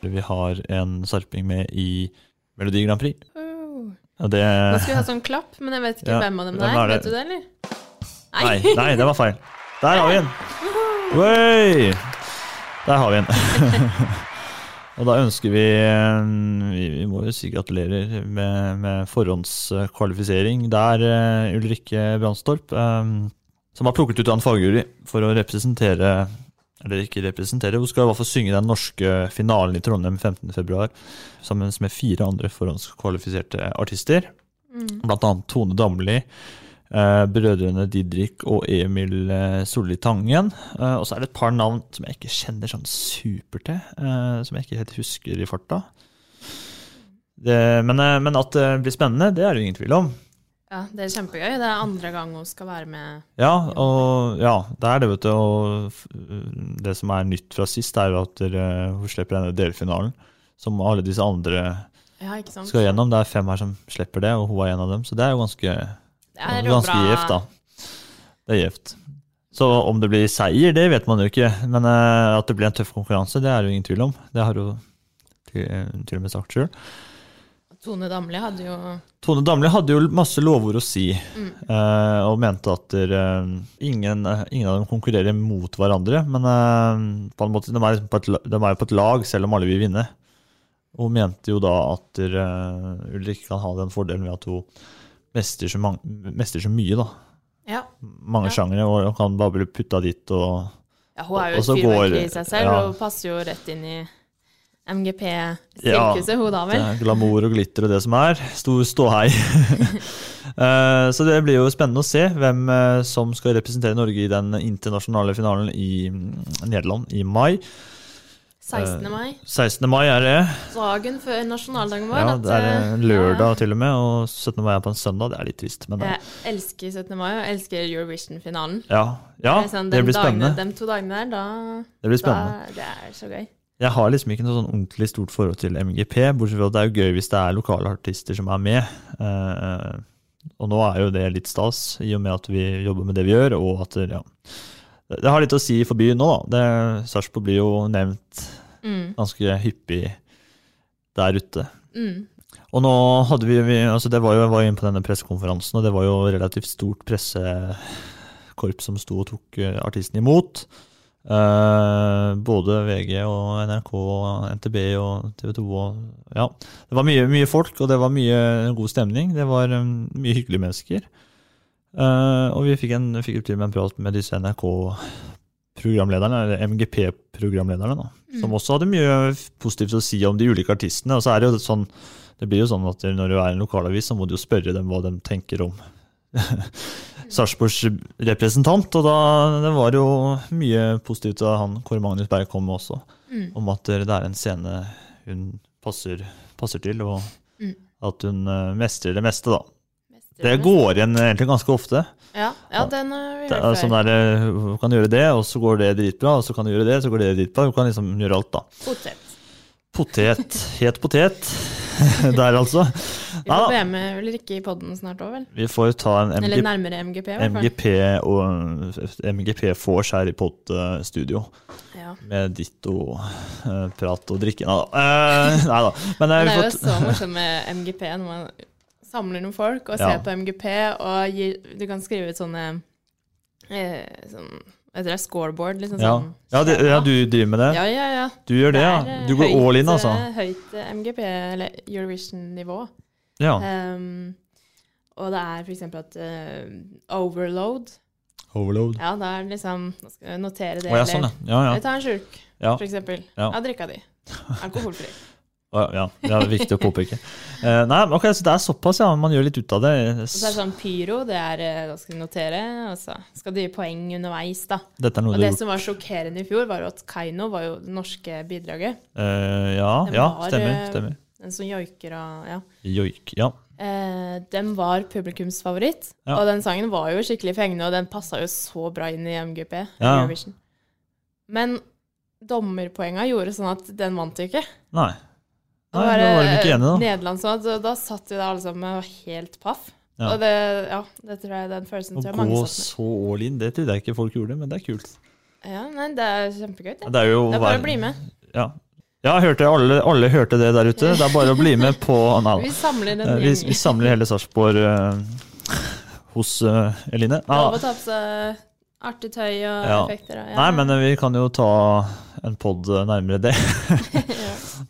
Vi har en sarping med i Melodi Grand Prix. Oh. Det Nå skal vi ha sånn klapp, men jeg vet ikke Ja, hvem av dem det er. Vet du det, eller? Nei, nei, det var feil. Der har vi den! Oi! Der har vi den. Og da ønsker vi Vi, vi må jo si gratulerer med, med forhåndskvalifisering der, eh, Ulrikke Brandstorp, eh, som har plukket ut av en fagjury for å representere eller ikke representere, hun skal i hvert fall synge den norske finalen i Trondheim 15.2, sammen med fire andre forhåndskvalifiserte artister. Mm. Blant annet Tone Damli, eh, brødrene Didrik og Emil eh, Solli Tangen. Eh, og så er det et par navn som jeg ikke kjenner sånn super til, eh, som jeg ikke helt husker i farta. Det, men, eh, men at det blir spennende, det er det ingen tvil om. Ja, det er kjempegøy. Det er andre gang hun skal være med. Ja, og ja, det er det, vet du. Og det som er nytt fra sist, er jo at hun slipper denne delfinalen. Som alle disse andre Ja, skal gjennom. Det er fem her som slipper det, og hun er en av dem. Så det er jo ganske, Det er ganske gjevt, da. Det er gjevt. Så om det blir seier, det vet man jo ikke. Men eh, at det blir en tøff konkurranse, det er det jo ingen tvil om. Det har hun til, til og med sagt sjøl. Tone Damli hadde jo Tone Damli hadde jo masse lovord å si, Mm. eh, og mente at der, eh, ingen, ingen av dem konkurrerer mot hverandre. Men eh, på en måte, de er, liksom på et, de er jo på et lag, selv om alle vil vinne. Hun mente jo da at der, eh, Ulrikke kan ha den fordelen ved at hun mestrer så, mange, mestrer så mye. da. Ja. Mange Ja. sjangere, og hun kan bare bli putta dit og ja hun er jo et så fyrverkeri i seg selv, ja. og passer jo rett inn i MGP-sirkuset, hun da vel. glamour og glitter og det som er. Stor ståhei. Eh, Så det blir jo spennende å se hvem eh, som skal representere Norge i den internasjonale finalen i mm, Nederland i mai. 16. Eh, mai. 16. mai er det. Dagen før nasjonaldagen vår. Ja, det er en lørdag til og med, og 17. mai er på en søndag. Det er litt trist, men Jeg elsker 17. mai og elsker Eurovision-finalen. ja, ja Det sånn, det blir blir spennende. De to dagene der, da, Det blir spennende. da Det er så gøy. Jeg har liksom ikke noe sånn ordentlig stort forhold til MGP, bortsett fra at det er jo gøy hvis det er lokale artister som er med. Uh, og nå er jo det litt stas, i og med at vi jobber med det vi gjør, og at ja. Det har litt å si for byen nå, da. Sarpsborg blir jo nevnt Mm. ganske hyppig der ute. Mm. Og nå hadde vi, vi altså det var jo, Jeg var inne på denne pressekonferansen, og det var jo relativt stort pressekorps som sto og tok eh, artisten imot. Eh, både VG og NRK og NTB og TV 2 og Ja. Det var mye, mye folk, og det var mye god stemning. Det var um, mye hyggelige mennesker. Uh, og vi fikk, en, fikk til med en prat med disse NRK-programlederne, eller MGP-programlederne, da. Som Mm. også hadde mye positivt å si om de ulike artistene. Og så er det jo sånn det blir jo sånn at når du er en lokalavis, så må du jo spørre dem hva de tenker om Sarpsborgs representant. Og da det var jo mye positivt da han Kåre Magnus Berg kom med også, Mm. om at det er en scene hun passer, passer til, og Mm. at hun eh, mestrer det meste, da. Mestrer Det går igjen egentlig ganske ofte. Ja, ja den er vi Det er sånn der, eh, Hun kan gjøre det, og så går det dritbra, og så kan du gjøre det, så går det dritbra. Hun kan liksom gjøre alt, da. Potet. Potet. Het potet. Der, altså. Vi får be med Ulrikke i podden snart òg, vel? Vi får ta en Eller MG, nærmere MGP, i. MGP og MGP vors her i Pod-studio. Ja. Med ditto eh, prat og drikke. Nei da. Eh. Men, eh, det er jo så morsomt med MGP når man samler noen folk og Ja. ser på MGP, og gir, du kan skrive ut sånne eh, sånn, Vet du det, scoreboard, liksom ja. sånn. Ja, det, ja, du driver med det? Ja, ja, ja. Du gjør det, ja? eh, Du går høyt, all in, altså? eh, Høyt eh, MGP, eller Eurovision-nivå. Ja. Um, og det er eksempel at uh, overload Overload. Ja, da er det liksom Nå skal jeg notere det. Å, ja, sånn, ja. Ja, ja. Ta en slurk, Ja. eksempel. Ja. Av drikka di. Alkoholfri. Ja, det er viktig å påpeke. Eh, nei, ok, så det er såpass, ja. Man gjør litt ut av det. Og så er det sånn pyro, det er eh, Da skal du notere, og så skal du gi poeng underveis, da. Dette er noe og det som var sjokkerende i fjor, var jo at Keiino var jo det norske bidraget. Uh, ja, var, ja, stemmer. eh, stemmer. Den som joiker og Ja. Joik, ja. Eh, den var publikumsfavoritt, Ja. og den sangen var jo skikkelig fengende, og den passa jo så bra inn i MGP. Ja. Eurovision. Men dommerpoenga gjorde sånn at den vant jo ikke. Nei. Nei, da var de ikke enige, da. Nederland sånn, så da satt vi da alle sammen og var helt paff. Ja. Og det, ja, det tror jeg den følelsen Å tror jeg mange gå satt med. så all in, det trodde jeg ikke folk gjorde, men det er kult. Ja, nei, det er kjempegøy. Det, Det er jo er bare hver- å bli med. Ja, ja hørte alle, alle hørte det der ute. Det er bare å bli med på nei, Vi samler en eh, vi, gjeng. vi samler hele Sarpsborg eh, hos eh, Eline. Nei, Lov å ta på seg artig tøy og Ja. effekter. Og, ja. Nei, men eh, vi kan jo ta en pod nærmere det.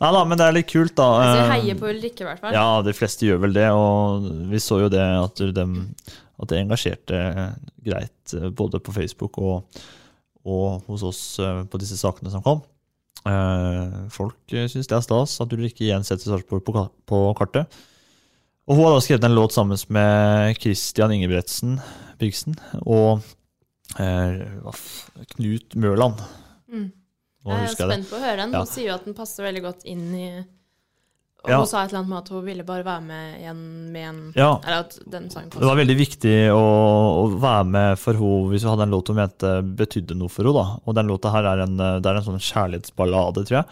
Nei da, men det er litt kult, da. Altså, jeg Eh, heier på Ulrikke, i hvert fall. Ja, de fleste gjør vel det, og vi så jo det at, de, at det engasjerte greit eh, både på Facebook og, og hos oss eh, på disse sakene som kom. Folk syns det er stas at Ulrikke igjen setter Sarpsborg på, på kartet. Og hun har da skrevet en låt sammen med Christian Ingebretsen Brigsen og eh, Knut Mørland. Mm. Jeg er spent på å høre den. Ja. Hun sier jo at den passer veldig godt inn i Og Ja. hun sa et eller annet med at hun ville bare være med igjen med en Ja. Eller at den sangen Det var veldig viktig å, å være med for henne hvis hun hadde en låt hun mente betydde noe for henne. da. Og den låta her er en, det er en sånn kjærlighetsballade, tror jeg.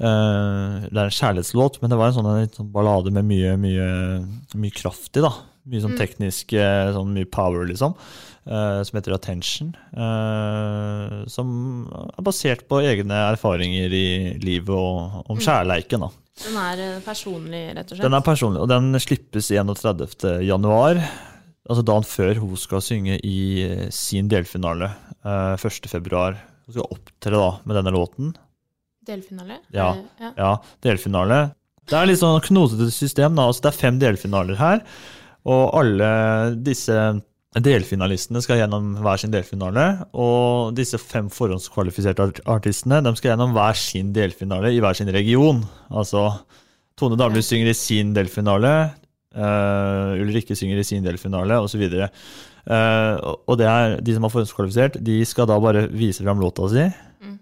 Uh, det er en kjærlighetslåt, men det var en sånn, en sånn ballade med mye, mye, mye kraft i. da. Mye sånn Mm. teknisk, mm. sånn mye power, liksom. Eh, som heter Attention. Uh, som er basert på egne erfaringer i livet og om Mm. kjærleiken. da. Den er eh, personlig, rett og slett. Den er personlig, og den slippes 31. januar. Altså dagen før hun skal synge i sin delfinale. uh, 1. februar. Hun skal opptre da med denne låten. Delfinale? Ja, ja. ja, delfinale. Det er litt sånn knotete system. da, altså Det er fem delfinaler her. Og alle disse delfinalistene skal gjennom hver sin delfinale. Og disse fem forhåndskvalifiserte artistene de skal gjennom hver sin delfinale i hver sin region. Altså Tone Damli synger i sin delfinale, uh, Ulrikke synger i sin delfinale, osv. Uh, og det er de som har forhåndskvalifisert, de skal da bare vise fram låta si.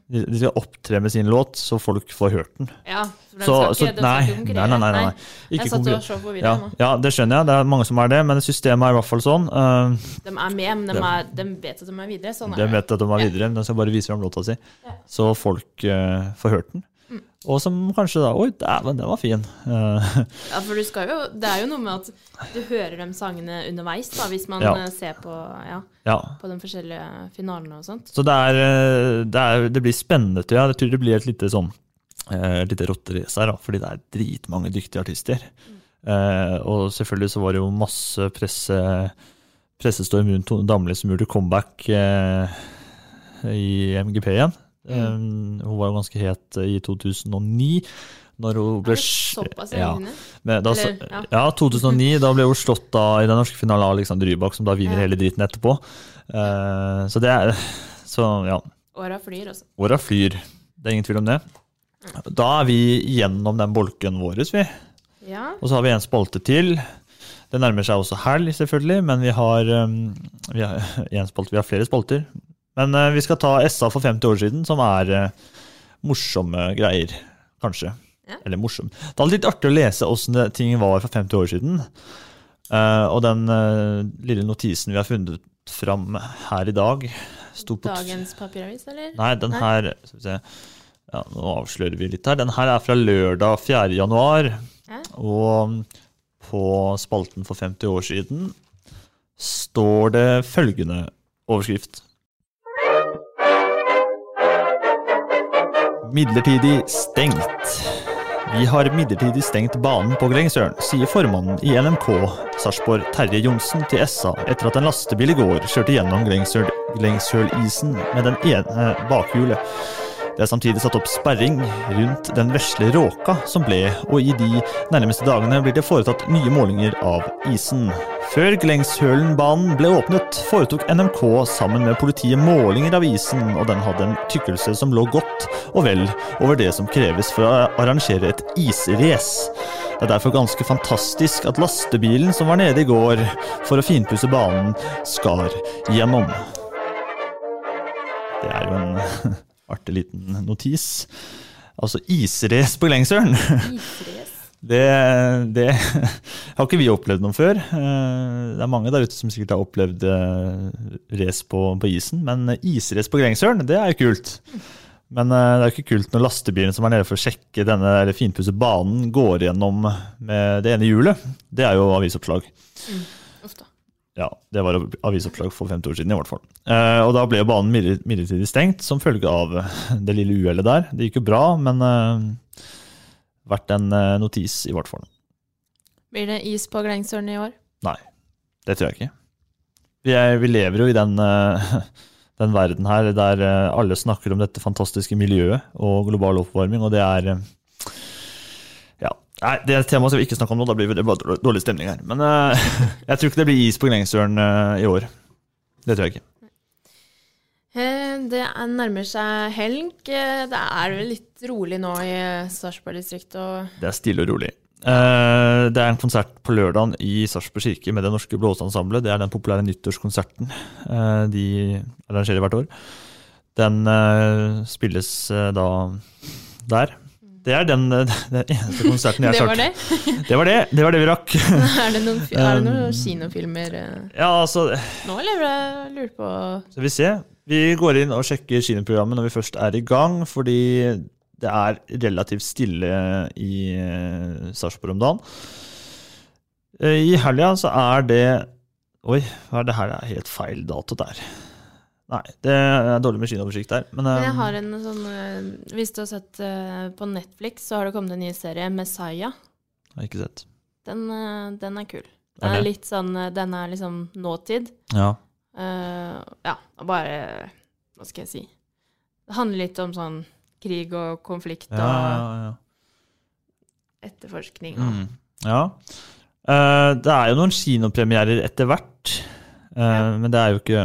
De, de skal opptre med sin låt, så folk får hørt den. Ja, for den Så- skal ikke, den nei, nei, nei, nei, nei. Ikke jeg satt og så forvirra Ja, nå. ja, det skjønner jeg. Det er mange som er det, men systemet er i hvert fall sånn. Uh, De er med, men de, er, de vet at de er videre. Sånn de vet at de er videre, men de skal bare vise fram låta si. Ja. Så folk uh, får hørt den. Mm. Og som kanskje da Oi, dæven, den var fin. Uh, Ja, for du skal jo, det er jo noe med at du hører de sangene underveis, da, hvis man Ja. eh, ser på, ja, Ja. på de forskjellige finalene og sånt. Så det, er, eh, det, er, det blir spennende, tror jeg. Jeg tror det blir et lite sånn eh, et lite rotterace her, da, fordi det er dritmange dyktige artister. Eh, og selvfølgelig så var det jo masse presse, pressestorm rundt Damli som gjorde comeback eh, i MGP igjen. Eh, hun var jo ganske het i 2009. Når hun ble såpass ja, men da, Eller, ja. ja. 2009. Da ble hun slått da i den norske finalen av Alexander Rybak, som da vinner Ja. hele dritten etterpå. Uh, så det er Så ja. Åra flyr, altså. Åra flyr. Det er ingen tvil om det. Da er vi gjennom den bolken vår, vi. Ja. Og så har vi en spalte til. Det nærmer seg også helg, selvfølgelig, men vi har um, Vi har, spalte, vi har flere spalter. Men uh, vi skal ta SA for 50 år siden, som er uh, morsomme greier, kanskje. Ja. Eller morsom. Det er litt artig å lese åssen ting var for 50 år siden. Uh, og den lille notisen vi har funnet fram her i dag, Dagens papiravis, eller? Nei, den her skal vi se. Ja, nå avslører vi litt her. Den her er fra lørdag 4. januar. Ja. Og på spalten for 50 år siden står det følgende overskrift. Midlertidig stengt. Vi har midlertidig stengt banen på Glengsøren, sier formannen i NMK Sarpsborg Terje Johnsen til SA etter at en lastebil i går kjørte gjennom Grengsølisen med den ene bakhjulet. Det er samtidig satt opp sperring rundt den vesle råka som ble, og i de nærmeste dagene blir det foretatt nye målinger av isen. Før Glengshølenbanen ble åpnet, foretok NMK sammen med politiet målinger av isen, og den hadde en tykkelse som lå godt og vel over det som kreves for å arrangere et israce. Det er derfor ganske fantastisk at lastebilen som var nede i går for å finpusse banen, skar gjennom. Det er jo en artig liten notis. Altså israce på Glengsøren! Israce. Det, det har ikke vi opplevd noe før. Eh, Det er mange der ute som sikkert har opplevd eh, race på, på isen, men israce på Grengsølen, det er jo kult. Men eh, det er jo ikke kult når lastebilen som er nede for å sjekke denne eller finpusse banen, går gjennom med det ene hjulet. Det er jo avisoppslag. Mm, da. Ja, det var avisoppslag for 50 år siden i hvert fall. Eh, og da ble banen midlertidig stengt som følge av det lille uhellet der. Det gikk jo bra, men eh, verdt en eh, notis i hvert fall. Blir det is på Glengsølen i år? Nei, det tror jeg ikke. Vi, er, vi lever jo i den, eh, den verden her der eh, alle snakker om dette fantastiske miljøet og global oppvarming, og det er. Nei, det er et tema som vi ikke snakker om nå, da blir det bare dårlig stemning her. Men uh, jeg tror ikke det blir is på Grengsøren uh, i år. Det tror jeg ikke. Eh, Det er- nærmer seg helg. Eh, Det er vel litt rolig nå i Sarpsborg-distriktet. Det er stille og rolig. Det er en konsert på lørdagen i Sarpsborg kirke med Det Norske Blåseensemblet. Det er den populære nyttårskonserten de arrangerer hvert år. Den spilles da der. Det er den, eh, den eneste konserten jeg har sagt. det? Det var det. Det var det vi rakk. er det noen, er det noen Um, kinofilmer eh, Ja, altså nå, eller jeg lurer på Skal vi se. Vi går inn og sjekker kinoprogrammet når vi først er i gang, fordi det er relativt stille i eh, Sarpsborg om dagen. Eh, I helga så er det Oi, hva er det her? Det er helt feil dato der. Nei, det er dårlig med skinoversikt der. Men, Men jeg eh, har en sånn eh, Hvis du har sett eh, på Netflix, så har det kommet en ny serie, 'Messiah'. har jeg ikke sett. Den, den er kul. Den er litt sånn Den er liksom nåtid. Ja. Uh, ja, bare Hva skal jeg si? Det handler litt om sånn krig og konflikt Ja, og ja, ja. etterforskning og Mm. ja. Uh, det er jo noen kinopremierer etter hvert, eh, men det er jo ikke,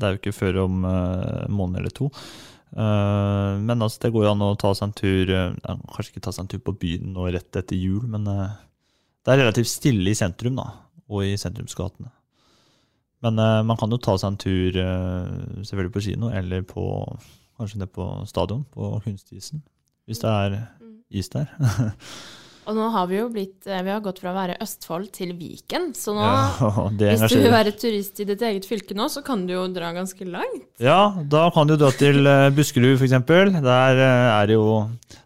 det er jo ikke før om uh, måned eller to. Uh, men altså, det går jo an å ta seg en tur uh, Kanskje ikke ta seg en tur på byen nå rett etter jul, men uh, det er relativt stille i sentrum, da, og i sentrumsgatene. Men man kan jo ta seg en tur selvfølgelig på kino, eller på kanskje ned på stadion, på kunstisen, hvis det er is der. Og nå har vi jo blitt eh, Vi har gått fra å være Østfold til Viken, så nå Ja, Hvis du vil være turist i ditt eget fylke nå, så kan du jo dra ganske langt. Ja, da kan du dra til eh, Buskerud f.eks. Der eh, er det jo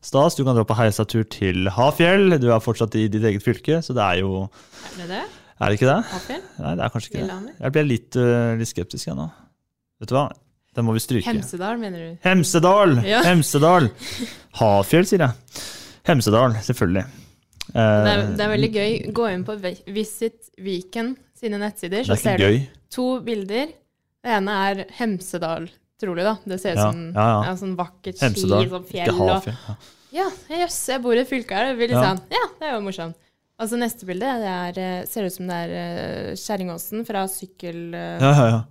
stas. Du kan dra på heisatur til Hafjell. Du er fortsatt i ditt eget fylke, så det er jo Er det det? Er det ikke det? Hafjell? Nei, det er kanskje ikke det. Jeg ble litt, litt skeptisk jeg nå. Vet du hva? Den må vi stryke. Hemsedal, mener du? Hemsedal! Ja. Hemsedal! Hafjell, sier jeg. Hemsedal, selvfølgelig. Eh, Det er, det er veldig gøy. Gå inn på Visit Viken sine nettsider, så er ser gøy. du to bilder. Det ene er Hemsedal, trolig, da. Det ser ut Ja, som ja, ja. ja, sånn vakkert ski, Hemsedal, sånn fjell og Hafjell. Ja. Jøss, jeg bor i fylket her. Det blir litt Ja. sånn Ja, det er jo morsomt. Og så neste bilde det er, eh, ser ut som det er eh, Kjerringåsen fra sykkel, eh, Ja, ja, ja.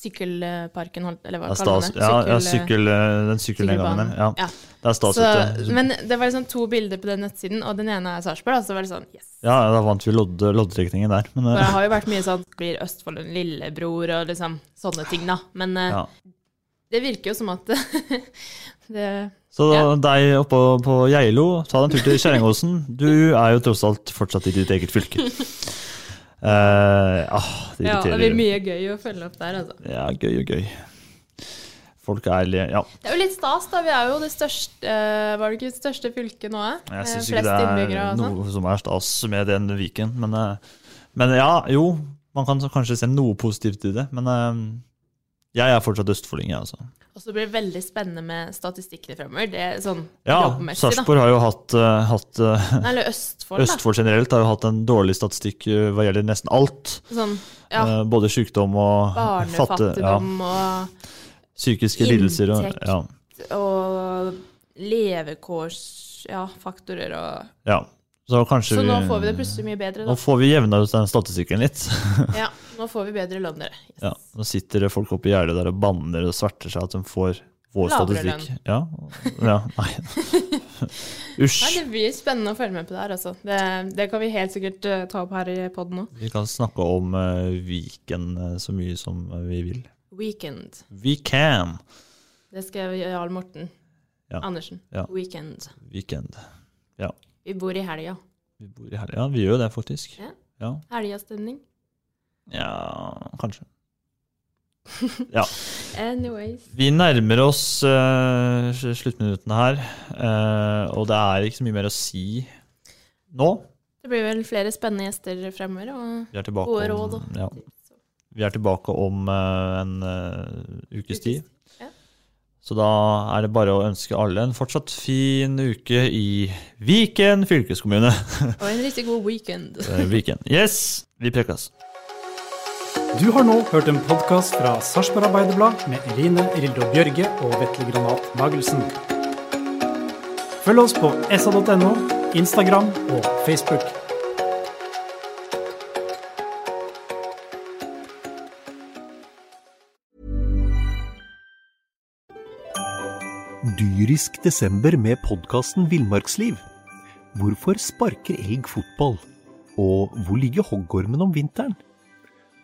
Sykkelparken, eller hva kaller man det? ja, ja, Sykkel- sykkel, eh, den sykkelnedgangen der. Ja. Det er stas ute. men det var liksom to bilder på den nettsiden, og den ene er Sarpsborg. Så var det sånn yes. Ja, da vant vi lodd, loddtrekningen der. Men, For eh, det har jo vært mye sånn blir Østfold en lillebror og liksom sånne ting, da. Men eh, ja. det virker jo som at det Så Ja. deg oppå på Geilo, ta deg en tur til Kjerringåsen. Du er jo tross alt fortsatt i ditt eget fylke. Eh, ah, det Ja, det blir mye gøy å følge opp der, altså. Ja, gøy og gøy. Folk er Ja. Det er jo litt stas, da. Vi er jo det største eh, Var det ikke det største fylket nå? eh? Jeg syns ikke det er sånn. noe som er stas med den Viken, men, men ja, jo. Man kan kanskje se noe positivt i det, men jeg er fortsatt østfolding, jeg, altså. Og så blir det veldig spennende med statistikkene fremover. Det er sånn Ja. Sarpsborg har jo hatt, eh, hatt Nei, Eller Østfold, da. Østfold generelt har jo hatt en dårlig statistikk eh, hva gjelder nesten alt. Sånn, ja. Eh, Både sykdom og Barnefattigdom ja, og psykiske lidelser. Og, ja, og levekårsfaktorer og ja. Så Så nå får vi det plutselig mye bedre, da. Nå får vi jevna ut den statistikken litt. Ja, nå får vi bedre lønn, dere. ja, nå sitter det folk oppe i gjerdet der og banner og sverter seg at de får vår Lavere statistikk. Ja, ja, nei. Usj. Nei, det blir spennende å følge med på det her, altså. Det, det kan vi helt sikkert eh, ta opp her i poden nå. Vi kan snakke om uh, Viken eh, så mye som vi vil. Weekend. We can! Det skrev Jarl Morten Ja. Andersen. Ja. Weekend. Weekend. Ja. Vi bor i helga. Vi bor i helga. Ja, vi gjør det, faktisk. Ja. Ja, Helgastemning. Ja kanskje. Ja. Anyways. Vi nærmer oss uh, sluttminuttene her, uh, og det er ikke så mye mer å si nå. Det blir vel flere spennende gjester fremover, og gode råd. Om, ja. Vi er tilbake om uh, en ukes tid. ja. Så da er det bare å ønske alle en fortsatt fin uke i Viken fylkeskommune. og en riktig god weekend. Viken. Yes, vi prekas. Du har nå hørt en podkast fra Sarpsborg Arbeiderblad med Eline Rildo Bjørge og Vetle Granat Magelsen. Følg oss på sa.no, Instagram og Facebook. Dyrisk desember med podkasten Villmarksliv. Hvorfor sparker elg fotball? Og hvor ligger hoggormen om vinteren?